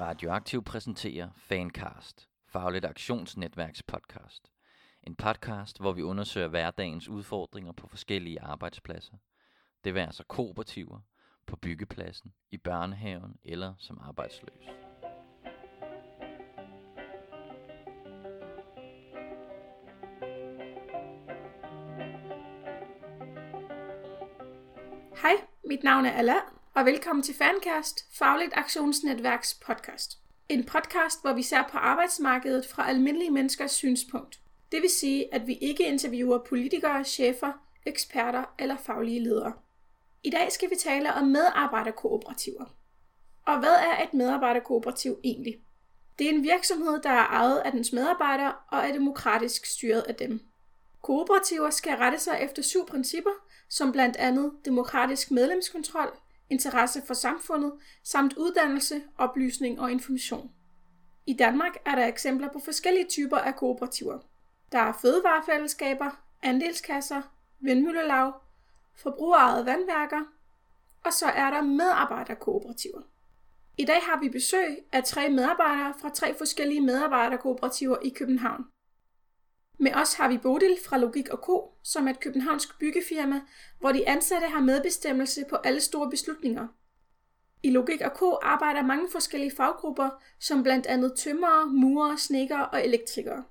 Radioaktiv præsenterer Fancast, Fagligt Aktionsnetværks podcast. En podcast, hvor vi undersøger hverdagens udfordringer på forskellige arbejdspladser. Det vil altså kooperativer, på byggepladsen, i børnehaven eller som arbejdsløs. Hej, mit navn er Alla, og velkommen til Fancast, Fagligt Aktionsnetværks podcast. En podcast, hvor vi ser på arbejdsmarkedet fra almindelige menneskers synspunkt. Det vil sige, at vi ikke interviewer politikere, chefer, eksperter eller faglige ledere. I dag skal vi tale om medarbejderkooperativer. Og hvad er et medarbejderkooperativ egentlig? Det er en virksomhed, der er ejet af dens medarbejdere og er demokratisk styret af dem. Kooperativer skal rette sig efter syv principper, som blandt andet demokratisk medlemskontrol, interesse for samfundet samt uddannelse, oplysning og information. I Danmark er der eksempler på forskellige typer af kooperativer. Der er fødevarefællesskaber, andelskasser, vindmøllelav, forbrugerejede vandværker, og så er der medarbejderkooperativer. I dag har vi besøg af tre medarbejdere fra tre forskellige medarbejderkooperativer i København. Med os har vi Bodil fra Logik og Co., som er et københavnsk byggefirma, hvor de ansatte har medbestemmelse på alle store beslutninger. I Logik og Co. arbejder mange forskellige faggrupper, som blandt andet tømrere, murere, snekkere og elektrikere.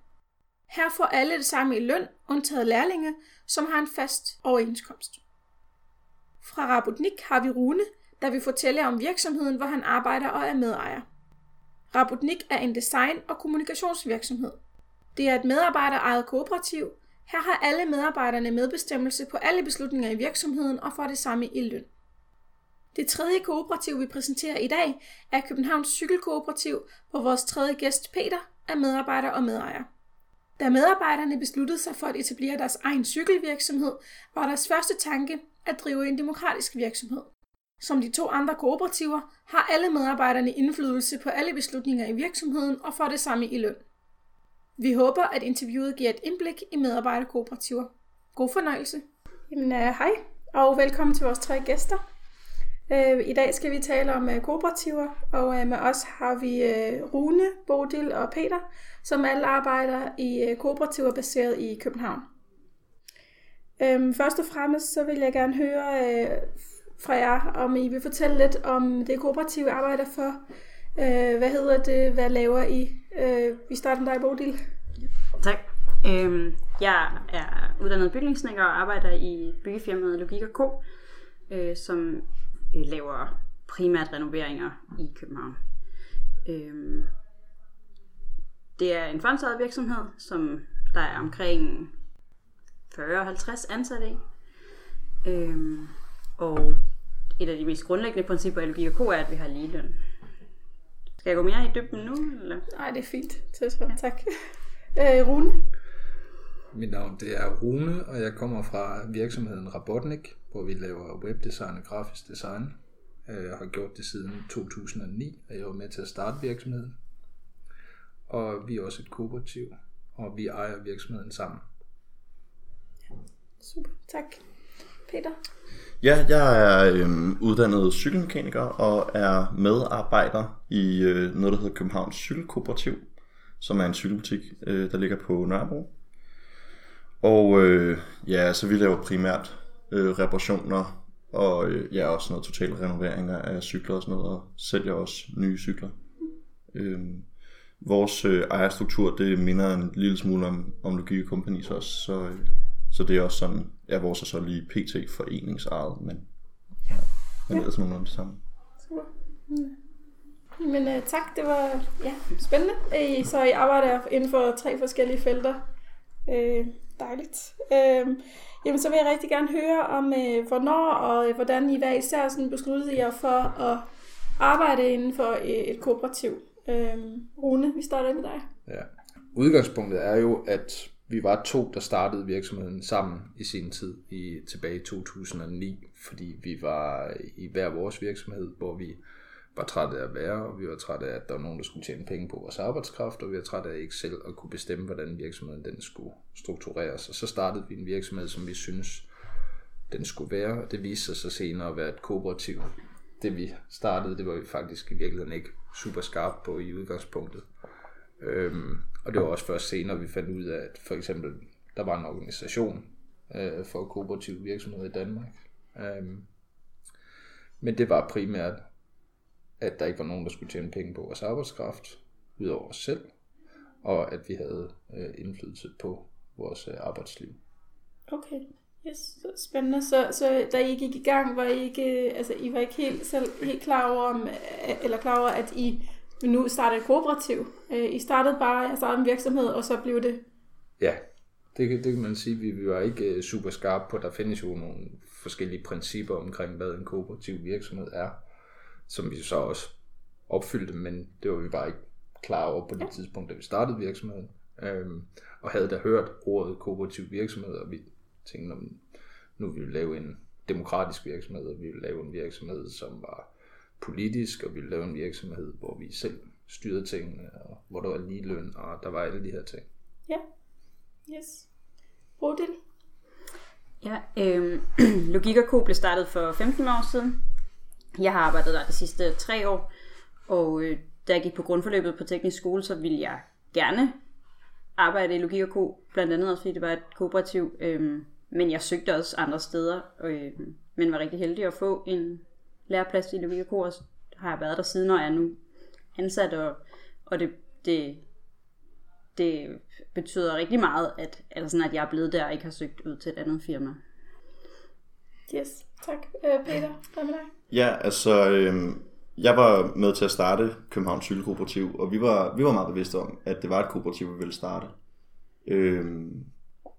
Her får alle det samme i løn, undtaget lærlinge, som har en fast overenskomst. Fra Rabotnik har vi Rune, der vil fortælle om virksomheden, hvor han arbejder og er medejer. Rabotnik er en design- og kommunikationsvirksomhed. Det er et medarbejderejet kooperativ. Her har alle medarbejderne medbestemmelse på alle beslutninger i virksomheden og får det samme i løn. Det tredje kooperativ, vi præsenterer i dag, er Københavns Cykelkooperativ, hvor vores tredje gæst, Peter, er medarbejder og medejer. Da medarbejderne besluttede sig for at etablere deres egen cykelvirksomhed, var deres første tanke at drive en demokratisk virksomhed. Som de to andre kooperativer har alle medarbejderne indflydelse på alle beslutninger i virksomheden og får det samme i løn. Vi håber, at interviewet giver et indblik i medarbejderkooperativer. God fornøjelse. Jamen, uh, hej og velkommen til vores tre gæster. Uh, I dag skal vi tale om uh, kooperativer, og uh, med os har vi uh, Rune, Bodil og Peter, som alle arbejder i uh, kooperativer baseret i København. Um, først og fremmest så vil jeg gerne høre uh, fra jer, om I vil fortælle lidt om det kooperative arbejder for. Øh, hvad hedder det? Hvad laver I? Øh, vi starter med dig, Bodil. Tak. Øhm, jeg er uddannet bygningssnækker og arbejder i byggefirmaet Logik K, Co., øh, som øh, laver primært renoveringer i København. Øhm, det er en fondsejet virksomhed, som der er omkring 40-50 ansatte i. Øhm, og et af de mest grundlæggende principper i Logik K Co. er, at vi har ligeløn. Skal jeg gå mere i dybden nu? Eller? Nej, det er fint. Så, tak. Øh, Rune? Mit navn det er Rune, og jeg kommer fra virksomheden Rabotnik, hvor vi laver webdesign og grafisk design. Jeg har gjort det siden 2009, og jeg var med til at starte virksomheden. Og vi er også et kooperativ, og vi ejer virksomheden sammen. Super, tak. Peter? Ja, jeg er øhm, uddannet cykelmekaniker og er medarbejder i øh, noget, der hedder Københavns Cykelkooperativ, som er en cykelbutik, øh, der ligger på Nørrebro. Og øh, ja, så vi laver primært øh, reparationer og øh, ja, også noget totale renoveringer af cykler og sådan noget, og sælger også nye cykler. Øh, vores øh, ejerstruktur, det minder en lille smule om, om Logik Companies også, så, øh, så det er også sådan, ja, vores er så lige pt. foreningsejet, men ja, men ellers nogenlunde det samme. Super. Mm. Men uh, tak, det var ja, spændende. I, så I arbejder inden for tre forskellige felter. Uh, dejligt. Uh, jamen, så vil jeg rigtig gerne høre om, uh, hvornår og uh, hvordan I hver især sådan besluttede jer for at arbejde inden for et, et kooperativ. Uh, Rune, vi starter med dig. Ja. Udgangspunktet er jo, at vi var to, der startede virksomheden sammen i sin tid i tilbage i 2009, fordi vi var i hver vores virksomhed, hvor vi var trætte af at være, og vi var trætte af, at der var nogen, der skulle tjene penge på vores arbejdskraft, og vi var trætte af ikke selv at kunne bestemme, hvordan virksomheden den skulle struktureres. Og så startede vi en virksomhed, som vi synes, den skulle være, og det viste sig så senere at være et kooperativ. Det vi startede, det var vi faktisk i virkeligheden ikke super skarpe på i udgangspunktet. Øhm, og det var også først senere, vi fandt ud af, at for eksempel, der var en organisation øh, for kooperative virksomheder i Danmark. Øhm, men det var primært, at der ikke var nogen, der skulle tjene penge på vores arbejdskraft, udover os selv, og at vi havde øh, indflydelse på vores øh, arbejdsliv. Okay, yes, så spændende. Så, så da I gik i gang, var I ikke, altså I var ikke helt, selv, helt klar over, om, eller klar over, at I nu startede et kooperativ. Øh, I startede bare, jeg startede en virksomhed, og så blev det... Ja, det, kan- det kan man sige. Vi, vi var ikke øh, super skarpe på. Der findes jo nogle forskellige principper omkring, hvad en kooperativ virksomhed er, som vi så også opfyldte, men det var vi bare ikke klar over på det tidspunkt, da vi startede virksomheden. Øhm, og havde da hørt ordet kooperativ virksomhed, og vi tænkte, om nu vil vi lave en demokratisk virksomhed, og vi vil lave en virksomhed, som var politisk, og vi ville lave en virksomhed, hvor vi selv styrede tingene, og hvor der var lige løn, og der var alle de her ting. Ja, yes. Bodil? Ja, øh, Logik og Co. blev startet for 15 år siden. Jeg har arbejdet der de sidste tre år, og øh, da jeg gik på grundforløbet på teknisk skole, så ville jeg gerne arbejde i Logik og Co. Blandt andet også, fordi det var et kooperativ. Øh, men jeg søgte også andre steder, øh, men var rigtig heldig at få en læreplads i. Og så har jeg været der siden, og er nu ansat, og, og det, det, det betyder rigtig meget, at, altså sådan, at jeg er blevet der og ikke har søgt ud til et andet firma. Yes, tak. Øh, Peter, hvad med dig? Ja, altså, øh, jeg var med til at starte Københavns Cykelkooperativ, og vi var, vi var meget bevidste om, at det var et kooperativ, vi ville starte. Øh,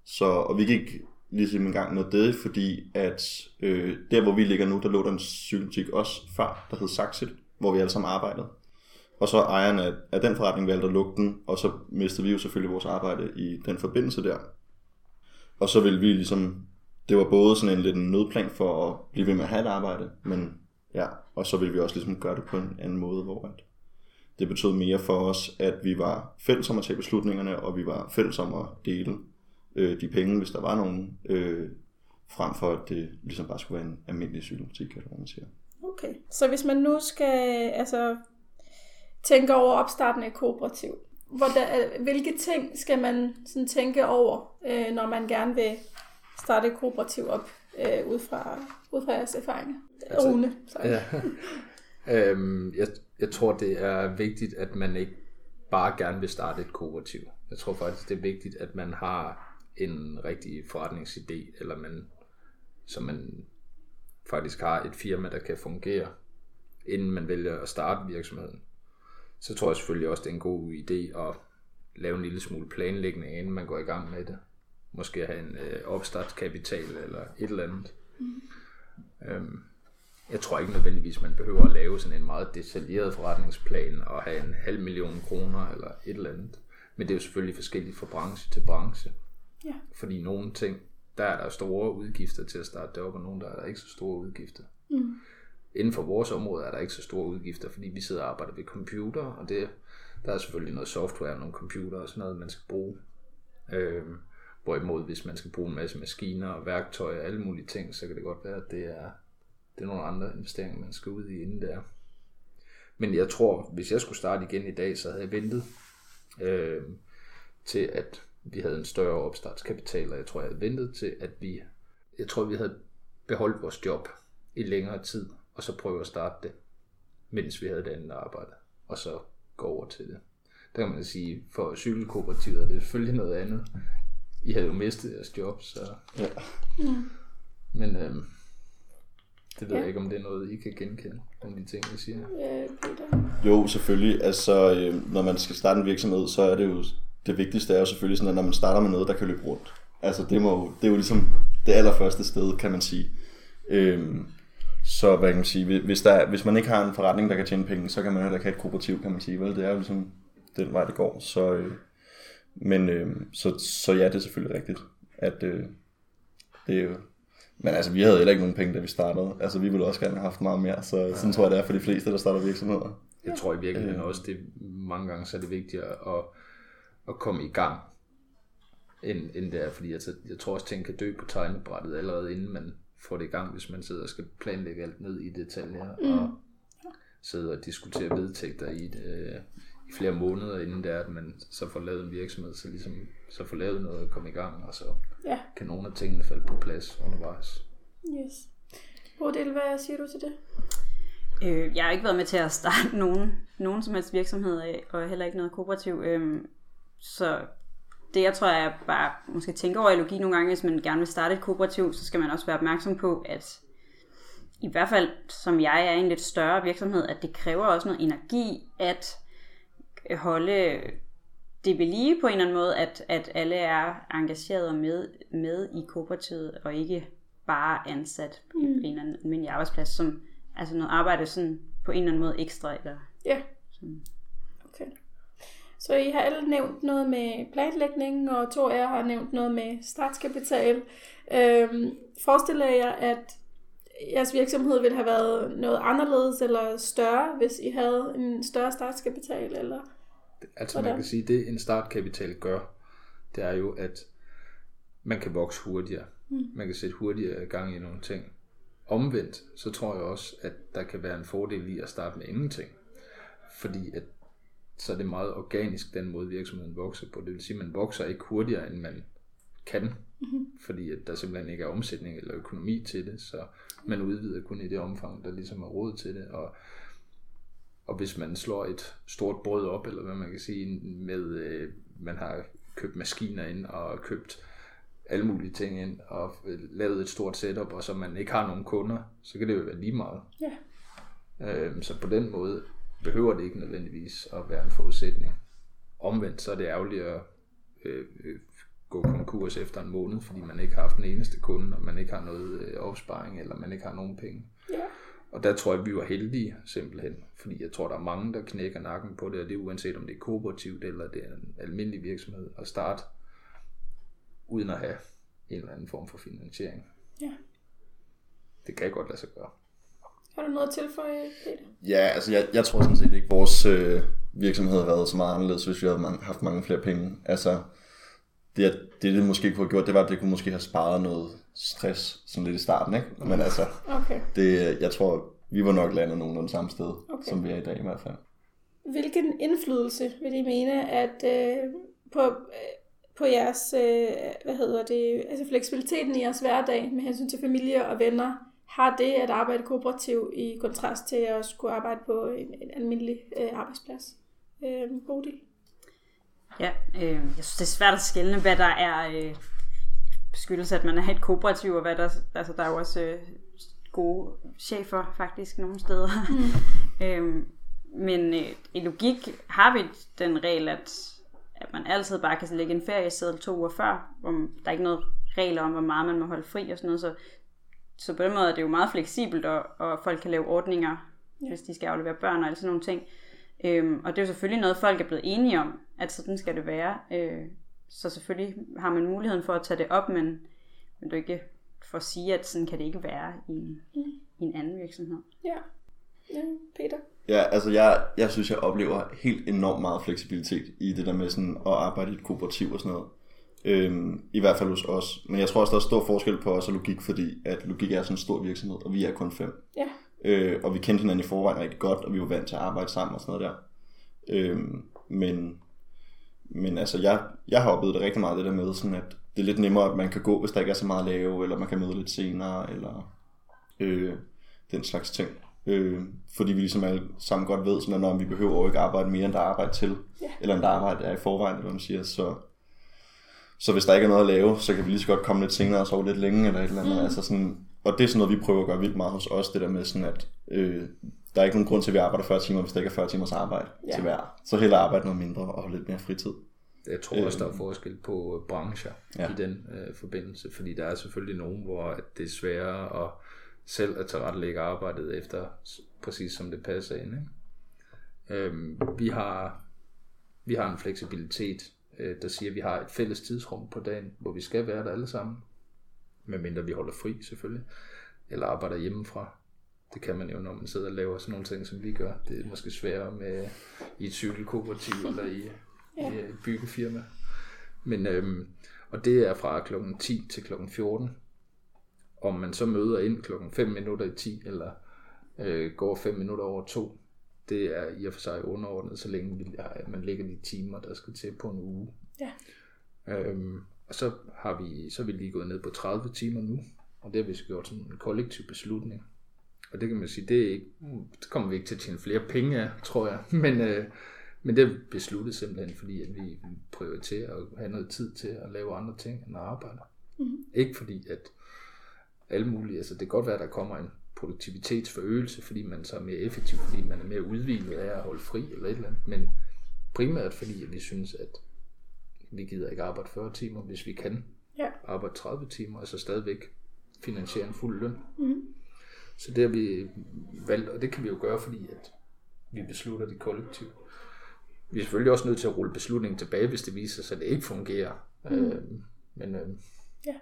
så, og vi gik ligesom en gang med det, fordi at øh, der, hvor vi ligger nu, der lå der en cykelbutik også før, der hed Saxit, hvor vi alle sammen arbejdede. Og så ejeren af, af den forretning valgte at lukke den, og så mistede vi jo selvfølgelig vores arbejde i den forbindelse der. Og så ville vi ligesom, det var både sådan en lidt en nødplan for at blive ved med at have et arbejde, men ja, og så ville vi også ligesom gøre det på en anden måde, hvor at det betød mere for os, at vi var fælles om at tage beslutningerne, og vi var fælles om at dele øh, de penge, hvis der var nogen, øh, frem for at det ligesom bare skulle være en almindelig cykelbutik, hvad man siger. Okay. Så hvis man nu skal altså, tænke over opstarten af et kooperativ, hvordan, hvilke ting skal man sådan tænke over, øh, når man gerne vil starte et kooperativ op, øh, ud, fra, ud fra jeres erfaringer? Altså, Rune, sorry. Ja. øhm, jeg, jeg tror, det er vigtigt, at man ikke bare gerne vil starte et kooperativ. Jeg tror faktisk, det er vigtigt, at man har en rigtig forretningsidé, eller man, så man faktisk har et firma, der kan fungere, inden man vælger at starte virksomheden. Så tror jeg selvfølgelig også, det er en god idé at lave en lille smule planlægning, inden man går i gang med det. Måske have en øh, opstartskapital eller et eller andet. Øhm, jeg tror ikke nødvendigvis, man behøver at lave sådan en meget detaljeret forretningsplan og have en halv million kroner eller et eller andet. Men det er jo selvfølgelig forskelligt fra branche til branche. Ja. Fordi nogle ting, der er der store udgifter til at starte det op, og nogle der er der ikke så store udgifter. Mm. Inden for vores område er der ikke så store udgifter, fordi vi sidder og arbejder ved computer, og det, der er selvfølgelig noget software og nogle computer og sådan noget, man skal bruge. Øhm, hvorimod hvis man skal bruge en masse maskiner og værktøj og alle mulige ting, så kan det godt være, at det er, det er nogle andre investeringer, man skal ud i inden der. Men jeg tror, hvis jeg skulle starte igen i dag, så havde jeg ventet øh, til, at vi havde en større opstartskapital, og jeg tror, jeg havde ventet til, at vi, jeg tror, vi havde beholdt vores job i længere tid, og så prøve at starte det, mens vi havde det andet arbejde, og så gå over til det. Der kan man sige, for cykelkooperativet er det selvfølgelig noget andet. I havde jo mistet jeres job, så... Ja. Men øhm, det ved Ja. jeg ikke, om det er noget, I kan genkende, om de ting, jeg siger. Øh, Peter. Jo, selvfølgelig. Altså, øh, når man skal starte en virksomhed, så er det jo, det vigtigste er jo selvfølgelig sådan, at når man starter med noget, der kan løbe rundt. Altså, det, må, jo- det er jo ligesom det allerførste sted, kan man sige. Øhm, så hvad kan man sige, hvis, der, er- hvis man ikke har en forretning, der kan tjene penge, så kan man heller ikke have et kooperativ, kan man sige. Vel? Det er jo ligesom den vej, det går. Så, øh, men øh, så, så ja, det er selvfølgelig rigtigt, at øh, det er jo... Men altså, vi havde heller ikke nogen penge, da vi startede. Altså, vi ville også gerne have haft meget mere, så sådan tror jeg, det er for de fleste, der starter virksomheder. Jeg tror i virkeligheden også, det mange gange så er det vigtigere at, at komme i gang, end, end det er, fordi jeg, jeg tror også, ting kan dø på tegnebrættet allerede inden man får det i gang, hvis man sidder og skal planlægge alt ned i detaljer. Mm. Og sidde og diskutere vedtægter i det, øh, i flere måneder, inden det er, at man så får lavet en virksomhed, så ligesom så får lavet noget og komme i gang, og så Ja, kan nogle af tingene falde på plads undervejs. yes. Bodil, hvad siger du til det? Øh, jeg har ikke været med til at starte nogen, nogen som helst virksomhed af, og heller ikke noget kooperativ. Øh, så det jeg tror, jeg bare måske tænker over i logik nogle gange, hvis man gerne vil starte et kooperativ, så skal man også være opmærksom på, at i hvert fald som jeg er en lidt større virksomhed, at det kræver også noget energi at holde det ved lige på en eller anden måde, at, at alle er engageret og med, med i kooperativet, og ikke bare ansat mm. på en eller anden almindelig arbejdsplads, som altså noget arbejde sådan på en eller anden måde ekstra. Eller, Ja. sådan. Så I har alle nævnt noget med planlægning, og to af jer har nævnt noget med startkapital. Øhm, forestiller jeg, at jeres virksomhed ville have været noget anderledes eller større, hvis I havde en større startkapital? Eller? Altså man Hvordan? kan sige, det en startkapital gør, det er jo, at man kan vokse hurtigere. Mm. Man kan sætte hurtigere gang i nogle ting. Omvendt, så tror jeg også, at der kan være en fordel i at starte med ingenting. Fordi at, så er det meget organisk, den måde virksomheden vokser på. Det vil sige, at man vokser ikke hurtigere, end man kan. Mm-hmm. Fordi at der simpelthen ikke er omsætning eller økonomi til det. Så man udvider kun i det omfang, der ligesom er råd til det. Og og hvis man slår et stort brød op, eller hvad man kan sige, med, øh, man har købt maskiner ind og købt alle mulige ting ind og lavet et stort setup, og så man ikke har nogen kunder, så kan det jo være lige meget. Ja. Øh, så på den måde behøver det ikke nødvendigvis at være en forudsætning. Omvendt så er det ærgerligt at øh, øh, gå konkurs efter en måned, fordi man ikke har haft den eneste kunde, og man ikke har noget øh, opsparing, eller man ikke har nogen penge. Ja. Og der tror jeg, vi var heldige simpelthen, fordi jeg tror, der er mange, der knækker nakken på det, og det er uanset om det er kooperativt eller det er en almindelig virksomhed at starte, uden at have en eller anden form for finansiering. Ja. Det kan godt lade sig gøre. Har du noget at tilføje, Peter? Ja, altså jeg, jeg tror sådan set ikke, vores øh, virksomhed havde været så meget anderledes, hvis vi havde mange, haft mange flere penge. Altså, det, det, det måske kunne have gjort, det var, at det kunne måske have sparet noget stress, sådan lidt i starten, ikke? Men altså, Okay. det, jeg tror, vi var nok landet nogenlunde samme sted, okay. som vi er i dag i hvert fald. Hvilken indflydelse vil I mene, at øh, på, øh, på jeres, øh, hvad hedder det, altså fleksibiliteten i jeres hverdag med hensyn til familie og venner, har det at arbejde kooperativ i kontrast til at skulle arbejde på en, en almindelig øh, arbejdsplads? Øh, Bodil? Ja, øh, jeg synes, det er svært at skelne, hvad der er øh, skyldes, at man er et kooperativ, og hvad der, altså, der er jo også øh, gode chefer faktisk nogle steder. Mm. øhm, men øh, i logik har vi den regel, at, at man altid bare kan lægge en ferieseddel to uger før, hvor der er ikke noget regler om, hvor meget man må holde fri og sådan noget, så, så på den måde er det jo meget fleksibelt, og, og folk kan lave ordninger, ja. hvis de skal aflevere børn og alle sådan nogle ting. Øhm, og det er jo selvfølgelig noget, folk er blevet enige om, at sådan skal det være. Øh, så selvfølgelig har man muligheden for at tage det op, men, men du ikke for at sige, at sådan kan det ikke være i en, mm. i en anden virksomhed. Ja. ja Peter? Ja, altså jeg, jeg synes, jeg oplever helt enormt meget fleksibilitet i det der med sådan at arbejde i et kooperativ og sådan noget. Øhm, I hvert fald hos os. Men jeg tror også, der er stor forskel på os og logik, fordi at logik er sådan en stor virksomhed, og vi er kun fem. Ja. Øh, og vi kendte hinanden i forvejen rigtig godt, og vi var vant til at arbejde sammen og sådan noget der. Øhm, men, men altså, jeg, jeg har oplevet det rigtig meget, det der med, sådan at det er lidt nemmere, at man kan gå, hvis der ikke er så meget at lave, eller man kan møde lidt senere, eller øh, den slags ting. Øh, fordi vi ligesom alle sammen godt ved, sådan at når vi behøver jo ikke arbejde mere, end der er arbejde til, Ja. eller end der arbejde er i forvejen, eller hvad man siger, så, så hvis der ikke er noget at lave, så kan vi lige så godt komme lidt senere og sove lidt længe, eller et eller andet. Mm. Altså sådan, og det er sådan noget, vi prøver at gøre vildt meget hos os, det der med sådan, at øh, der er ikke nogen grund til, at vi arbejder 40 timer, hvis der ikke er 40 timers arbejde Ja. til hver. Så hellere arbejde noget mindre og have lidt mere fritid. Jeg tror også, der er forskel på øh, brancher ja. I den øh, forbindelse, fordi der er selvfølgelig nogen, hvor at det er sværere at selv at tilrettelægge arbejdet efter, præcis som det passer ind. Ikke? Øhm, vi, har, vi har en fleksibilitet, øh, der siger, at vi har et fælles tidsrum på dagen, hvor vi skal være der alle sammen, medmindre vi holder fri selvfølgelig, eller arbejder hjemmefra. Det kan man jo, når man sidder og laver sådan nogle ting, som vi gør. Det er måske sværere med i et cykelkooperativ eller i, ja. i et byggefirma. Men, øhm, og det er fra klokken 10 til klokken 14. Om man så møder ind klokken 5 minutter i 10, eller øh, går 5 minutter over 2, det er i og for sig underordnet, så længe man lægger de timer, der skal til på en uge. Ja. Øhm, og så har vi, så er vi lige gået ned på 30 timer nu, og det har vi så gjort sådan en kollektiv beslutning. Og det kan man sige, det, er ikke, det kommer vi ikke til at tjene flere penge af, tror jeg. Men, øh, men det er besluttet simpelthen, fordi at vi prioriterer at have noget tid til at lave andre ting end at arbejde. Mm-hmm. Ikke fordi, at alle mulige, altså det kan godt være, at der kommer en produktivitetsforøgelse, fordi man så er mere effektiv, fordi man er mere udvilet af at holde fri eller et eller andet, men primært fordi, vi synes, at vi gider ikke arbejde 40 timer, hvis vi kan Ja. arbejde 30 timer, altså stadigvæk finansiere en fuld løn. Mhm. Så det har vi valgt, og det kan vi jo gøre, fordi at vi beslutter det kollektivt. Vi er selvfølgelig også nødt til at rulle beslutningen tilbage, hvis det viser sig, at det ikke fungerer. Mm. Øh, men øh, Ja.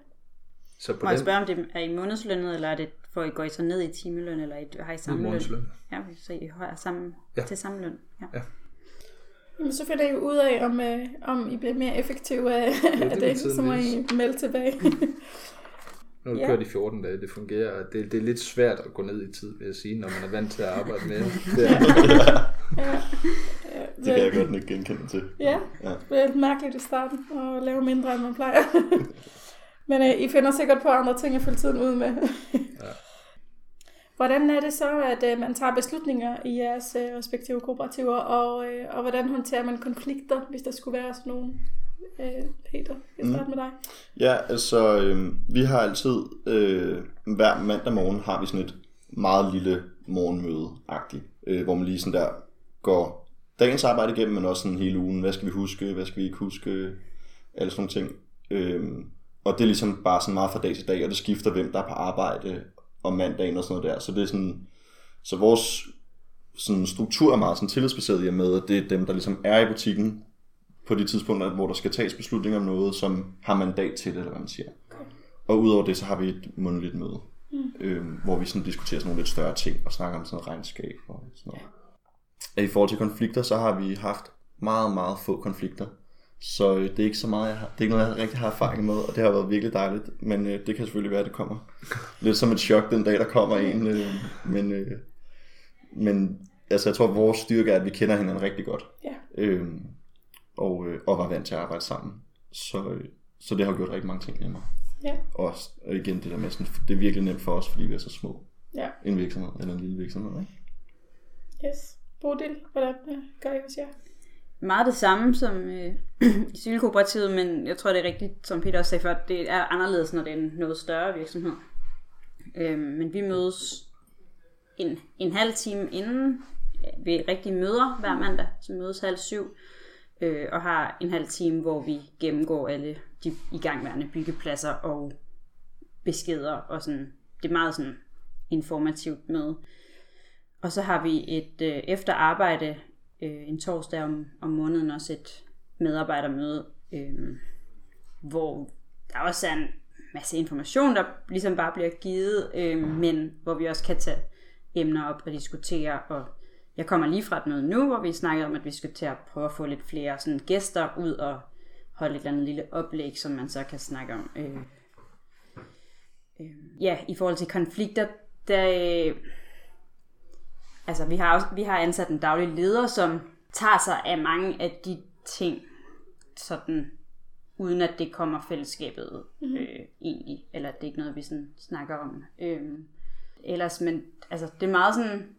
så på Må jeg den spørge, om det er i månedslønnet, eller er det for, I går I så ned i timeløn, eller I har I samme løn? Ja, så I har samme, Ja. ja. til samme løn. Ja. Ja. Jamen, så finder I jo ud af, om, øh, om I bliver mere effektive af, det af vil det, tiden så må I melde tilbage. Nu har vi Ja. kørt i 14 dage, det fungerer. Det, det er lidt svært at gå ned i tid, vil jeg sige, når man er vant til at arbejde med det. Er, ja. Det kan jeg godt ikke genkende til. Ja, Ja. det er mærkeligt i starten at lave mindre, end man plejer. Men øh, I finder sikkert på andre ting at fylde tiden ud med. Ja. Hvordan er det så, at øh, man tager beslutninger i jeres øh, respektive kooperativer, og, øh, og hvordan håndterer man konflikter, hvis der skulle være sådan nogle? Øh, Peter, jeg starter med dig. Ja, altså, øh, vi har altid, øh, hver mandag morgen har vi sådan et meget lille morgenmøde-agtigt, øh, hvor man lige sådan der går dagens arbejde igennem, men også sådan hele ugen, hvad skal vi huske, hvad skal vi ikke huske, alle sådan nogle ting. Øh, og det er ligesom bare sådan meget fra dag til dag, og det skifter, hvem der er på arbejde om mandagen og sådan noget der. Så det er sådan, så vores sådan struktur er meget sådan tillidsbaseret i og med, at det er dem, der ligesom er i butikken på de tidspunkter, hvor der skal tages beslutninger om noget, som har mandat til det, eller hvad man siger. Og udover det, så har vi et mundtligt møde, mm. øhm, hvor vi sådan diskuterer sådan nogle lidt større ting, og snakker om sådan noget regnskab og sådan noget. Ja. I forhold til konflikter, så har vi haft meget, meget få konflikter. Så øh, det er ikke så meget, jeg har, det er ikke noget, jeg rigtig har erfaring med, og det har været virkelig dejligt. Men øh, det kan selvfølgelig være, at det kommer lidt som et chok den dag, der kommer en. Øh, men, øh, men altså, jeg tror, at vores styrke er, at vi kender hinanden rigtig godt. Ja. Øhm, og, øh, og var vant til at arbejde sammen. Så, øh, så det har gjort rigtig mange ting nemmere. Ja. Og, og igen det der med, sådan, det er virkelig nemt for os, fordi vi er så små. Ja. En virksomhed, eller en lille virksomhed, ikke? Yes. Bodil, hvordan øh, gør I hos jer? Meget det samme som øh, i cykelkooperativet, men jeg tror, det er rigtigt, som Peter også sagde før, det er anderledes, når det er en noget større virksomhed. Øh, men vi mødes en, en halv time inden vi ved rigtige møder hver mandag, så mødes halv syv, øh, og har en halv time, hvor vi gennemgår alle de igangværende byggepladser og beskeder, og sådan, det er meget sådan informativt med. Og så har vi et øh, efterarbejde øh, en torsdag om, om måneden også et medarbejdermøde, øh, hvor der også er en masse information, der ligesom bare bliver givet, øh, men hvor vi også kan tage emner op og diskutere. Og jeg kommer lige fra et møde nu, hvor vi snakkede om, at vi skal til at prøve at få lidt flere sådan, gæster ud og holde et eller andet lille oplæg, som man så kan snakke om. Øh, øh, ja, i forhold til konflikter, der... Øh, altså vi har, også, vi har ansat en daglig leder, som tager sig af mange af de ting, sådan, uden at det kommer fællesskabet mm-hmm. øh, egentlig, eller det er ikke noget, vi sådan snakker om. Øh, ellers, men altså, det er meget sådan,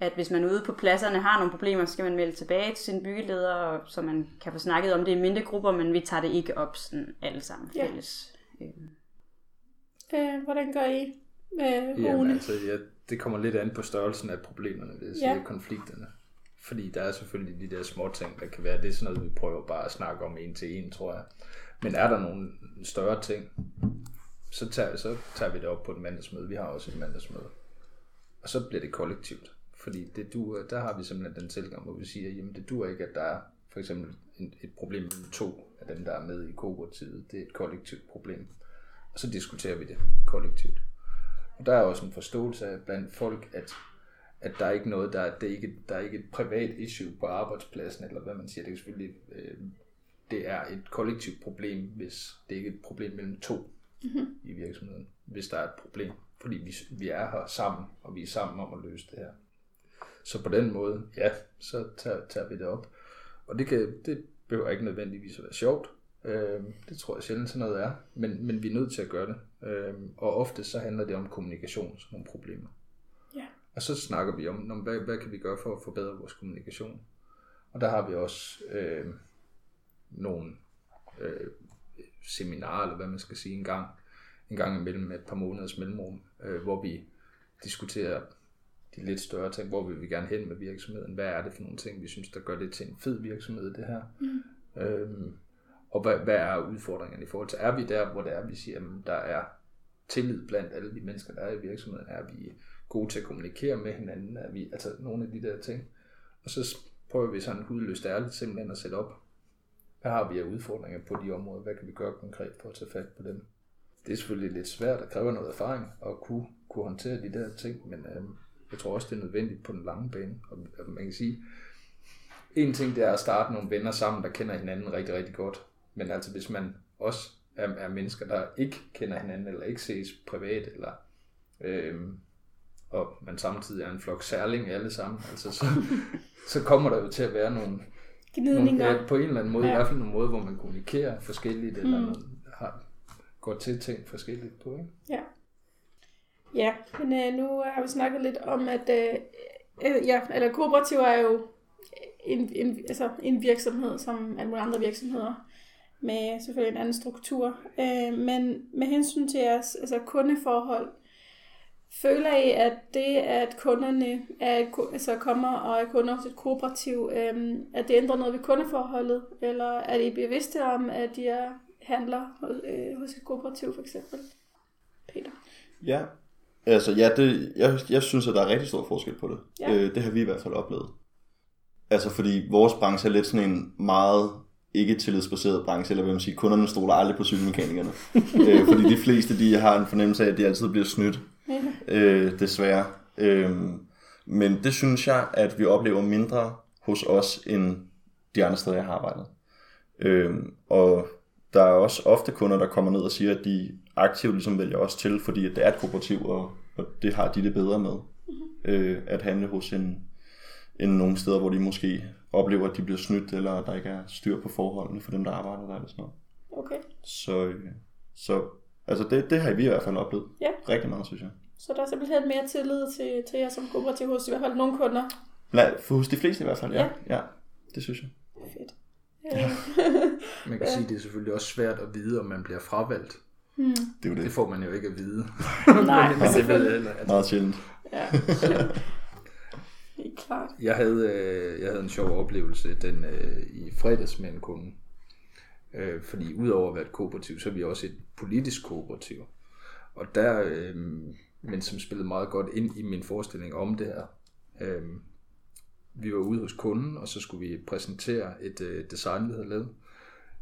at hvis man ude på pladserne har nogle problemer, så skal man melde tilbage til sin byggeleder, så man kan få snakket om det i mindre grupper, men vi tager det ikke op sådan alle sammen Ja. fælles. Øh. Øh, hvordan gør I med Rune? altså, ja, det kommer lidt an på størrelsen af problemerne, sige, Ja. konflikterne. Fordi der er selvfølgelig de der små ting, der kan være, det er sådan noget, vi prøver bare at snakke om en til en, tror jeg. Men er der nogle større ting, så tager, så tager vi det op på et mandagsmøde. Vi har også et mandagsmøde. Og så bliver det kollektivt. Fordi det duer, der har vi simpelthen den tilgang, hvor vi siger, jamen det duer ikke, at der er for eksempel en, et problem med to af dem, der er med i kooperativet. Det er et kollektivt problem. Og så diskuterer vi det kollektivt. Og der er også en forståelse af blandt folk, at, at der er ikke noget, der, er- det er ikke, der er ikke et privat issue på arbejdspladsen, eller hvad man siger. Det er selvfølgelig, øh, det er et kollektivt problem, hvis det ikke er et problem mellem to mm-hmm. i virksomheden. Hvis der er et problem, fordi vi, vi er her sammen, og vi er sammen om at løse det her. så på den måde, ja, så tager, tager vi det op. Og det, kan, det behøver ikke nødvendigvis at være sjovt. Øh, det tror jeg sjældent sådan noget er, men, men vi er nødt til at gøre det. Øh, og ofte så handler det om kommunikation, sådan nogle problemer. Ja. Og så snakker vi om, om hvad, hvad kan vi gøre for at forbedre vores kommunikation. Og der har vi også øh, nogle øh, seminarer, eller hvad man skal sige, en gang, en gang imellem et par måneders mellemrum, øh, hvor vi diskuterer de lidt større ting, hvor vil vi gerne hen med virksomheden, hvad er det for nogle ting, vi synes, der gør det til en fed virksomhed, det her. Mm. Øhm, og hvad, hvad er udfordringerne i forhold til, er vi der, hvor det er, vi siger, at der er tillid blandt alle de mennesker, der er i virksomheden, er vi gode til at kommunikere med hinanden, er vi, altså nogle af de der ting. Og så prøver vi sådan hudløst ærligt simpelthen at sætte op, hvad har vi af udfordringer på de områder, hvad kan vi gøre konkret for at tage fat på dem. Det er selvfølgelig lidt svært, og kræver noget erfaring at kunne, kunne håndtere de der ting, men øhm, jeg tror også, det er nødvendigt på den lange bane. Og man kan sige, en ting det er at starte nogle venner sammen, der kender hinanden rigtig, rigtig godt. Men altså hvis man også er, er mennesker, der ikke kender hinanden, eller ikke ses privat, eller øhm, og man samtidig er en flok særling alle sammen, altså så, så kommer der jo til at være nogle, nogle ja, på en eller anden måde, Ja. i hvert fald nogle måde, hvor man kommunikerer forskelligt, mm. eller noget, har, går til ting forskelligt på, ikke? Ja. Ja, men øh, nu har vi snakket lidt om, at øh, øh, ja, eller kooperativer er jo en, en, altså en virksomhed, som alle mulige andre virksomheder, med selvfølgelig en anden struktur. Øh, men med hensyn til jeres altså kundeforhold, føler I, at det, at kunderne er et, altså kommer og er kunder hos et kooperativ, øh, at det ændrer noget ved kundeforholdet? Eller er I bevidste om, at de er handler hos, øh, hos et kooperativ for eksempel? Peter? Ja, altså ja, det, jeg, jeg synes, at der er rigtig stor forskel på det. Ja. Øh, det har vi i hvert fald oplevet. Altså fordi vores branche er lidt sådan en meget ikke tillidsbaseret branche, eller hvad man siger, kunderne stoler aldrig på cykelmekanikerne. øh, fordi de fleste, de har en fornemmelse af, at de altid bliver snydt, øh, desværre. Øh, men det synes jeg, at vi oplever mindre hos os, end de andre steder, jeg har arbejdet. Øh, og der er også ofte kunder, der kommer ned og siger, at de aktivt ligesom vælger os til, fordi det er et kooperativ, og, og det har de det bedre med. Øh, at handle hos en, end nogle steder, hvor de måske oplever, at de bliver snydt, eller der ikke er styr på forholdene for dem, der arbejder der, eller sådan noget. Okay. Så, øh, så altså det, det har vi i hvert fald oplevet. Ja. Rigtig meget, synes jeg. Så der er simpelthen mere tillid til, til jer som kooperativ hos i hvert fald nogle kunder. Blandt, for hos de fleste i hvert fald, ja. Ja. ja. ja det synes jeg. Fedt. Øh, Man kan sige, at det er selvfølgelig også svært at vide, om man bliver fravalgt. hmm. Det er jo Det det. får man jo ikke at vide. Nej, Men det ved selvfølgelig. jeg heller. Altså, Meget sjældent. Ja. Helt klart. jeg, havde, øh, jeg havde en sjov oplevelse den øh, i fredags med en kunde. Øh, fordi udover at være et kooperativ, så er vi også et politisk kooperativ. Og der, øh, men som spillede meget godt ind i min forestilling om det her. Øh, vi var ude hos kunden, og så skulle vi præsentere et øh, design, vi havde lavet.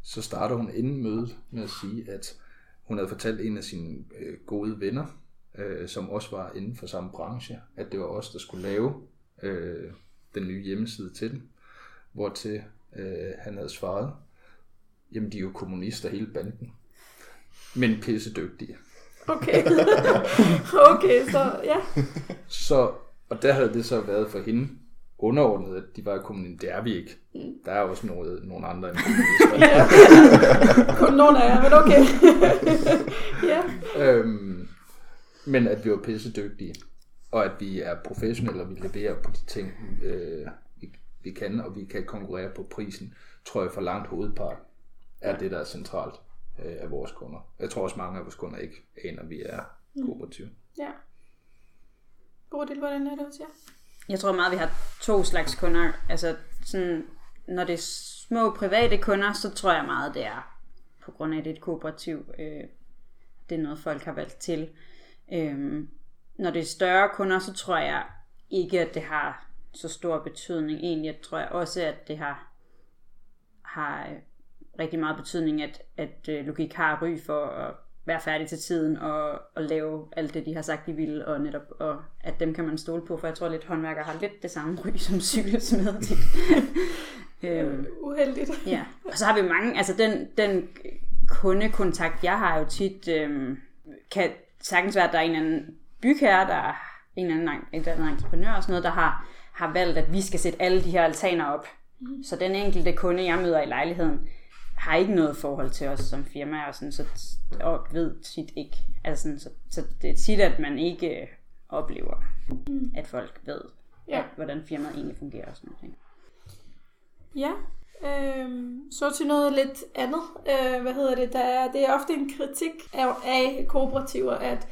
Så starter hun inden mødet med at sige, at hun havde fortalt en af sine øh, gode venner, øh, som også var inden for samme branche, at det var os, der skulle lave øh, den nye hjemmeside til den. Hvortil øh, han havde svaret, jamen de er jo kommunister hele banden, men pisse dygtige. Okay. okay, så ja. Så, og der havde det så været for hende underordnet, at de var kommunister. Det er vi ikke. Der er også noget, nogle andre end kommunister. Kun nogle af jer, men okay. ja. øhm, men at vi var pisse dygtige, og at vi er professionelle, og vi leverer på de ting, øh, vi, vi kan, og vi kan konkurrere på prisen, tror jeg for langt hovedpart er det, der er centralt øh, af vores kunder. Jeg tror også mange af vores kunder ikke aner, at vi er kooperative. Ja. Bodil, hvordan er det hos jer? Jeg tror meget, vi har to slags kunder. Altså, sådan, når det er små private kunder, så tror jeg meget, det er på grund af, at det er et kooperativ. Øh, det er noget, folk har valgt til. Øh, når det er større kunder, så tror jeg ikke, at det har så stor betydning. Egentlig tror jeg også, at det har, har øh, rigtig meget betydning, at, at øh, logik har ry for at være færdig til tiden og, og lave alt det, de har sagt, de vil, og netop, og at dem kan man stole på, for jeg tror lidt, håndværkere har lidt det samme ry som cykelsmed. øhm, Uheldigt. Ja, og så har vi mange, altså den, den kundekontakt, jeg har jo tit, øhm, kan sagtens være, at der er en eller anden bygherre, der en eller anden, en eller anden entreprenør og sådan noget, der har, har valgt, at vi skal sætte alle de her altaner op. Mm. Så den enkelte kunde, jeg møder i lejligheden, har ikke noget forhold til os som firma, og, sådan, så, og ved tit ikke. Altså sådan, så, så det er tit, at man ikke øh, oplever, mm. at folk ved, Ja. ja. hvordan firmaet egentlig fungerer og sådan noget. Ja, øhm, så til noget lidt andet. Øh, hvad hedder det? Der er, det er ofte en kritik af, af kooperativer, at,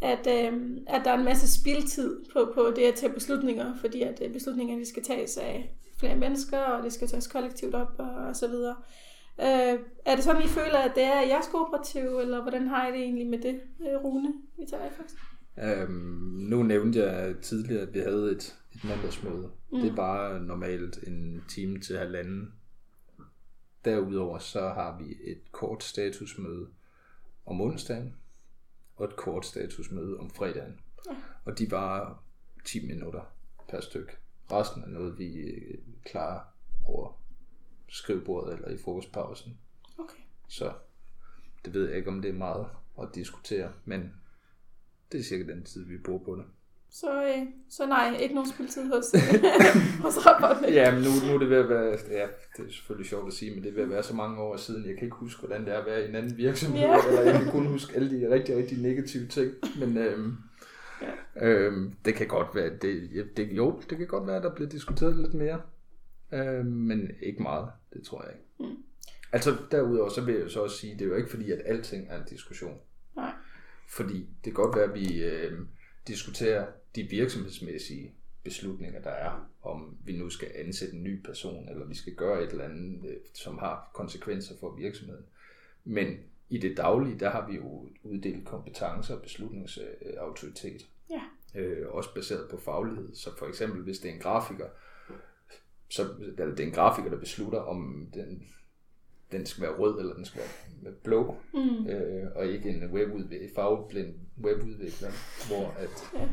at, øhm, at der er en masse spildtid på, på det at tage beslutninger, fordi at øh, beslutningerne skal tages af flere mennesker, og det skal tages kollektivt op og, og så videre. Øh, er det sådan, I føler, at det er jeres kooperativ, eller hvordan har I det egentlig med det, øh, Rune? Det først. Øhm, nu nævnte jeg tidligere, at vi havde et, et mandagsmøde. Mm. Det er bare normalt en time til halvanden. Derudover så har vi et kort statusmøde om onsdagen, og et kort statusmøde om fredagen. Ja. Og de var 10 minutter per styk. Resten er noget, vi øh, klarer over skrivebordet eller i frokostpausen. Okay. Så det ved jeg ikke, om det er meget at diskutere, men det er cirka den tid, vi bruger på det. Så, øh, så nej, ikke nogen spiltid hos, hos rapporten. Ja, men nu, nu er det ved at være, ja, det er selvfølgelig sjovt at sige, men det er ved at være så mange år siden, jeg kan ikke huske, hvordan det er at være i en anden virksomhed, Ja. eller jeg kan kun huske alle de rigtig, rigtig negative ting, men øhm, Ja. øhm, det kan godt være, det, det, jo, det kan godt være, at der bliver diskuteret lidt mere, øhm, men ikke meget, det tror jeg ikke. Mm. Altså derudover, så vil jeg jo så også sige, det er jo ikke fordi, at alting er en diskussion. Nej. Fordi det kan godt være, at vi øh, diskuterer de virksomhedsmæssige beslutninger, der er, om vi nu skal ansætte en ny person, eller vi skal gøre et eller andet, øh, som har konsekvenser for virksomheden. Men i det daglige, der har vi jo uddelt kompetencer og beslutningsautoritet. Ja. Øh, også baseret på faglighed. Så for eksempel, hvis det er en grafiker, så eller det er en grafiker, der beslutter, om den, den skal være rød, eller den skal være blå, Mm. øh, og ikke en webudvikler, fagblind webudvikler, hvor at, Ja.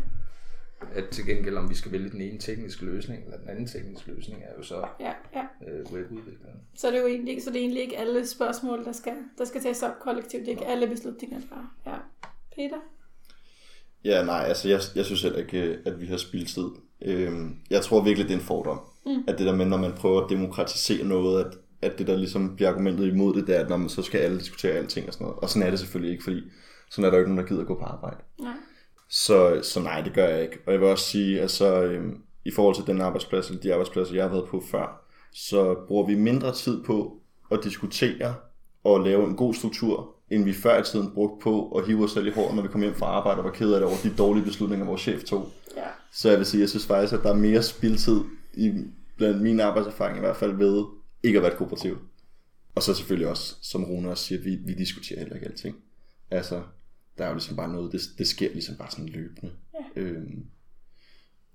At til gengæld, om vi skal vælge den ene tekniske løsning, eller den anden tekniske løsning, er jo så Ja, ja. øh, webudvikleren. Så er det jo egentlig, så det er egentlig ikke alle spørgsmål, der skal, der skal tages op kollektivt. Det er ikke alle beslutninger, der er. Ja. Peter? Ja, nej, altså jeg, jeg synes heller ikke, øh, at vi har spildt tid. Øhm, jeg tror virkelig, det er en fordom. Mm. At det der med, når man prøver at demokratisere noget, at, at det der ligesom bliver argumentet imod det, det er, at når man, så skal alle diskutere alting og sådan noget. Og sådan er det selvfølgelig ikke, fordi sådan er der jo ikke nogen, der gider at gå på arbejde. Nej. Så, så nej, det gør jeg ikke. Og jeg vil også sige, altså øhm, i forhold til den arbejdsplads, eller de arbejdspladser, jeg har været på før, så bruger vi mindre tid på at diskutere og lave en god struktur, end vi før i tiden brugte på at hive os selv i håret, når vi kom hjem fra arbejde og var ked af det over de dårlige beslutninger, vores chef tog. Ja. Så jeg vil sige, jeg synes faktisk, at der er mere spildtid i blandt min arbejdserfaring i hvert fald ved ikke at være et kooperativ. Og så selvfølgelig også, som Rune også siger, at vi, vi diskuterer heller ikke alting. Altså, der er jo ligesom bare noget, det, det sker ligesom bare sådan løbende. Ja. Øhm,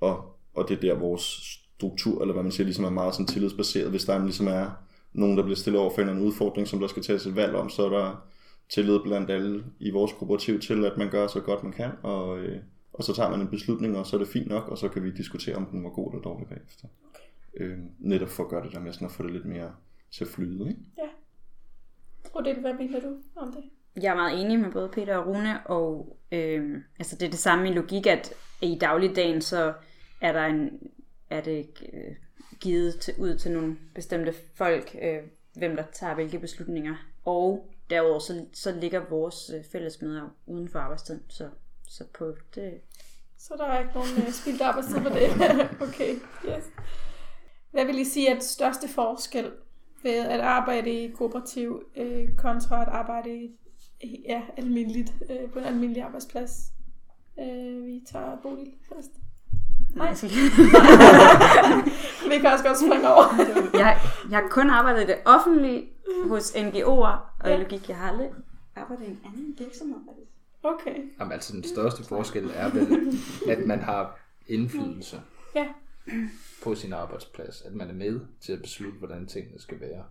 og, og det er der vores struktur, eller hvad man siger, ligesom er meget sådan tillidsbaseret. Hvis der ligesom er nogen, der bliver stillet over for en eller anden udfordring, som der skal tages et valg om, så er der tillid blandt alle i vores kooperativ til, at man gør så godt man kan, og, øh, og så tager man en beslutning, og så er det fint nok, og så kan vi diskutere, om den var god eller dårlig bagefter. Øh, netop for at gøre det der med sådan at få det lidt mere til at flyde. Ikke? Odette, hvad mener du om det? Jeg er meget enig med både Peter og Rune, og øh, altså det er det samme i logik, at i dagligdagen, så er der en, er det øh, givet til, ud til nogle bestemte folk, øh, hvem der tager hvilke beslutninger. Og derudover, så, så ligger vores øh, fællesmøder uden for arbejdstiden, så, så på det... Så der er ikke nogen øh, spildt arbejdstid på det. okay, yes. Hvad vil I sige er den største forskel ved at arbejde i kooperativ øh, kontra at arbejde i- ja, almindeligt, øh, på en almindelig arbejdsplads? Øh, vi tager Bodil først. Nej. Vi kan også godt springe over. jeg, jeg har kun arbejdet i det offentlige hos NGO'er, og Ja. i logik, jeg har aldrig arbejdet i en anden virksomhed. Okay, Jamen, altså den største forskel er vel, at man har indflydelse ja. på sin arbejdsplads. At man er med til at beslutte, hvordan tingene skal være.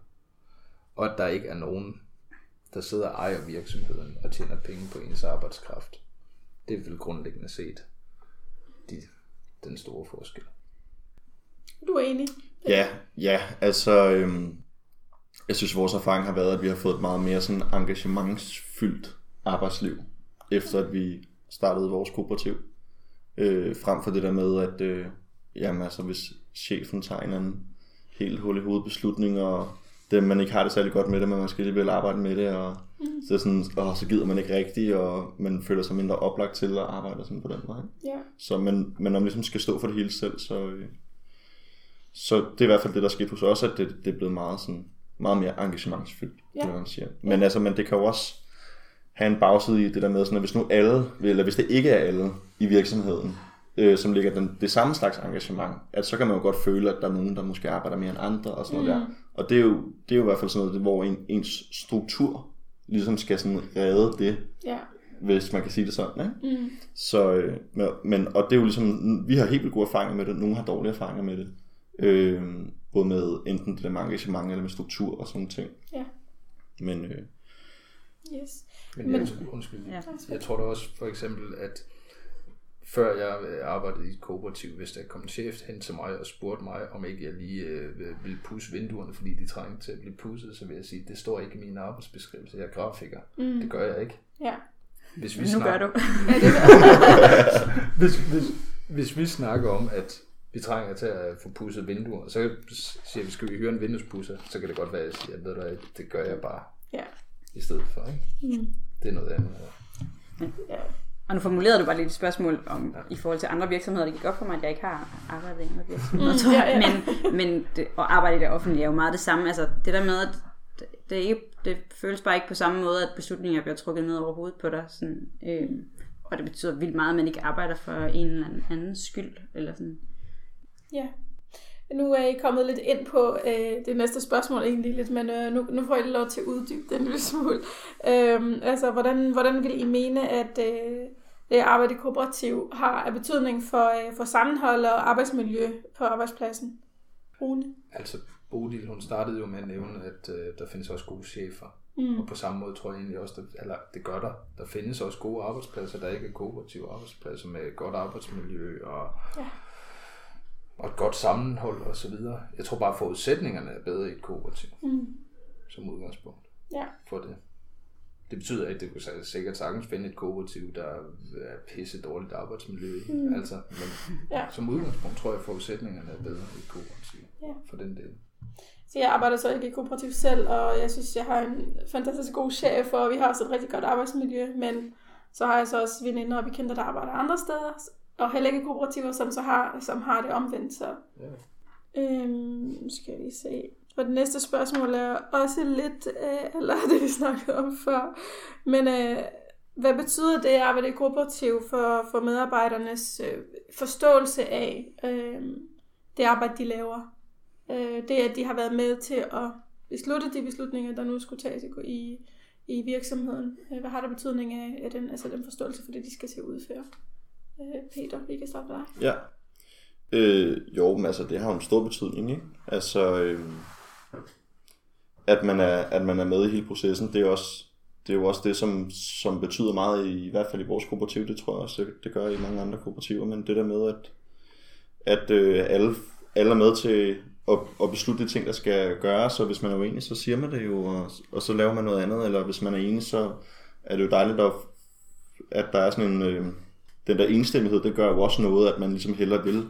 Og at der ikke er nogen, der sidder og ejer virksomheden og tjener penge på ens arbejdskraft. Det er vel grundlæggende set de, den store forskel. Du er enig? Ja, ja, altså, øhm, jeg synes vores erfaring har været, at vi har fået et meget mere sådan engagementsfyldt arbejdsliv, efter at vi startede vores kooperativ. Øh, frem for det der med, at øh, jamen, altså, hvis chefen tager en anden helt hul i hovedet beslutning, og det, man ikke har det særlig godt med det, men man skal alligevel arbejde med det, og mm. så, sådan, og så gider man ikke rigtigt, og man føler sig mindre oplagt til at arbejde sådan på den måde. Ja. Så man, men når man ligesom skal stå for det hele selv, så, øh, så det er i hvert fald det, der skete hos os, at det, det er blevet meget, sådan, meget mere engagementsfyldt, Ja. ja. man siger. Men, altså, men det kan jo også have en bagside i det der med, sådan, at hvis nu alle, eller hvis det ikke er alle i virksomheden, øh, som ligger den, det samme slags engagement, at så kan man jo godt føle, at der er nogen, der måske arbejder mere end andre og sådan noget der. Og det er, jo, det er jo i hvert fald sådan noget, hvor en, ens struktur ligesom skal sådan redde det, Ja. hvis man kan sige det sådan. Ikke? Mm. Så, øh, men, og det er jo ligesom, vi har helt vildt gode erfaringer med det, nogle har dårlige erfaringer med det. Øh, både med enten det der med engagement eller med struktur og sådan nogle ting. Ja. Men øh, Yes. Men, Men- jeg, undskyld, Ja. jeg tror da også for eksempel, at før jeg øh, arbejdede i et kooperativ, hvis der kom en chef hen til mig og spurgte mig, om ikke jeg lige øh, ville pusse vinduerne, fordi de trængte til at blive pusset, så vil jeg sige, det står ikke i min arbejdsbeskrivelse. Jeg er grafiker. Mm. Det gør jeg ikke. Ja. Hvis vi Nu snakker, gør du. hvis, hvis, hvis vi snakker om, at vi trænger til at få pudset vinduer, så siger vi, skal vi høre en vinduespusser, så kan det godt være, at jeg siger, ved du hvad, det gør jeg bare Ja. i stedet for. Ikke? Mm. Det er noget andet. ja. Og nu formulerede du bare lidt et spørgsmål om, i forhold til andre virksomheder. Det gik godt for mig, at jeg ikke har arbejdet i andre virksomheder, tror jeg. ja, ja. Men, men det, at arbejde i det offentlige er jo meget det samme. Altså det der med, at det, er ikke, det føles bare ikke på samme måde, at beslutninger bliver trukket ned over hovedet på dig. Sådan, øh, og det betyder vildt meget, at man ikke arbejder for en eller anden skyld. Eller sådan. Ja. Nu er I kommet lidt ind på øh, det næste spørgsmål egentlig lidt, men øh, nu, nu får I lov til at uddybe den lille smule. Øhm, altså, hvordan, hvordan vil I mene, at øh, arbejde i kooperativ har af betydning for, øh, for sammenhold og arbejdsmiljø på arbejdspladsen? Rune? Altså, Bodil, hun startede jo med at nævne, at øh, der findes også gode chefer. Mm. Og på samme måde tror jeg egentlig også, der, eller det gør der. Der findes også gode arbejdspladser, der ikke er kooperative arbejdspladser med godt arbejdsmiljø og, Ja. og et godt sammenhold og så videre. Jeg tror bare, at forudsætningerne er bedre i et kooperativ Mm. som udgangspunkt Ja. for det. Det betyder at det kunne sikkert sagtens finde et kooperativ, der er pisse dårligt arbejdsmiljø i. Mm. Altså, men Ja. som udgangspunkt tror jeg, at forudsætningerne er bedre i et kooperativ Ja. for den del. Så jeg arbejder så ikke i kooperativ selv, og jeg synes, jeg har en fantastisk god chef, og vi har også et rigtig godt arbejdsmiljø, men så har jeg så også veninder og bekendte, der arbejder andre steder, og heller ikke kooperativer, som, så har, som har det omvendt. Så. Ja. Øhm, skal lige se. Og det næste spørgsmål er også lidt, øh, eller det vi snakkede om før, men øh, hvad betyder det at arbejde i kooperativ for, for medarbejdernes øh, forståelse af øh, det arbejde, de laver? Øh, det, at de har været med til at beslutte de beslutninger, der nu skulle tages i, i, i virksomheden. Øh, hvad har der betydning af, af den, altså den forståelse for det, de skal til at udføre? Øh, Peter, vi kan starte med dig. ja. Øh, jo, men altså, det har jo en stor betydning, ikke? Altså, øh, at, man er, at man er med i hele processen, det er jo også det, er jo også det som, som betyder meget, i, i hvert fald i vores kooperativ, det tror jeg også, det, det gør i mange andre kooperativer, men det der med, at, at øh, alle, alle er med til at, at beslutte de ting, der skal gøres, og hvis man er uenig, så siger man det jo, og, og så laver man noget andet, eller hvis man er enig, så er det jo dejligt, at, at der er sådan en, øh, den der enstemmighed, det gør jo også noget, at man ligesom hellere vil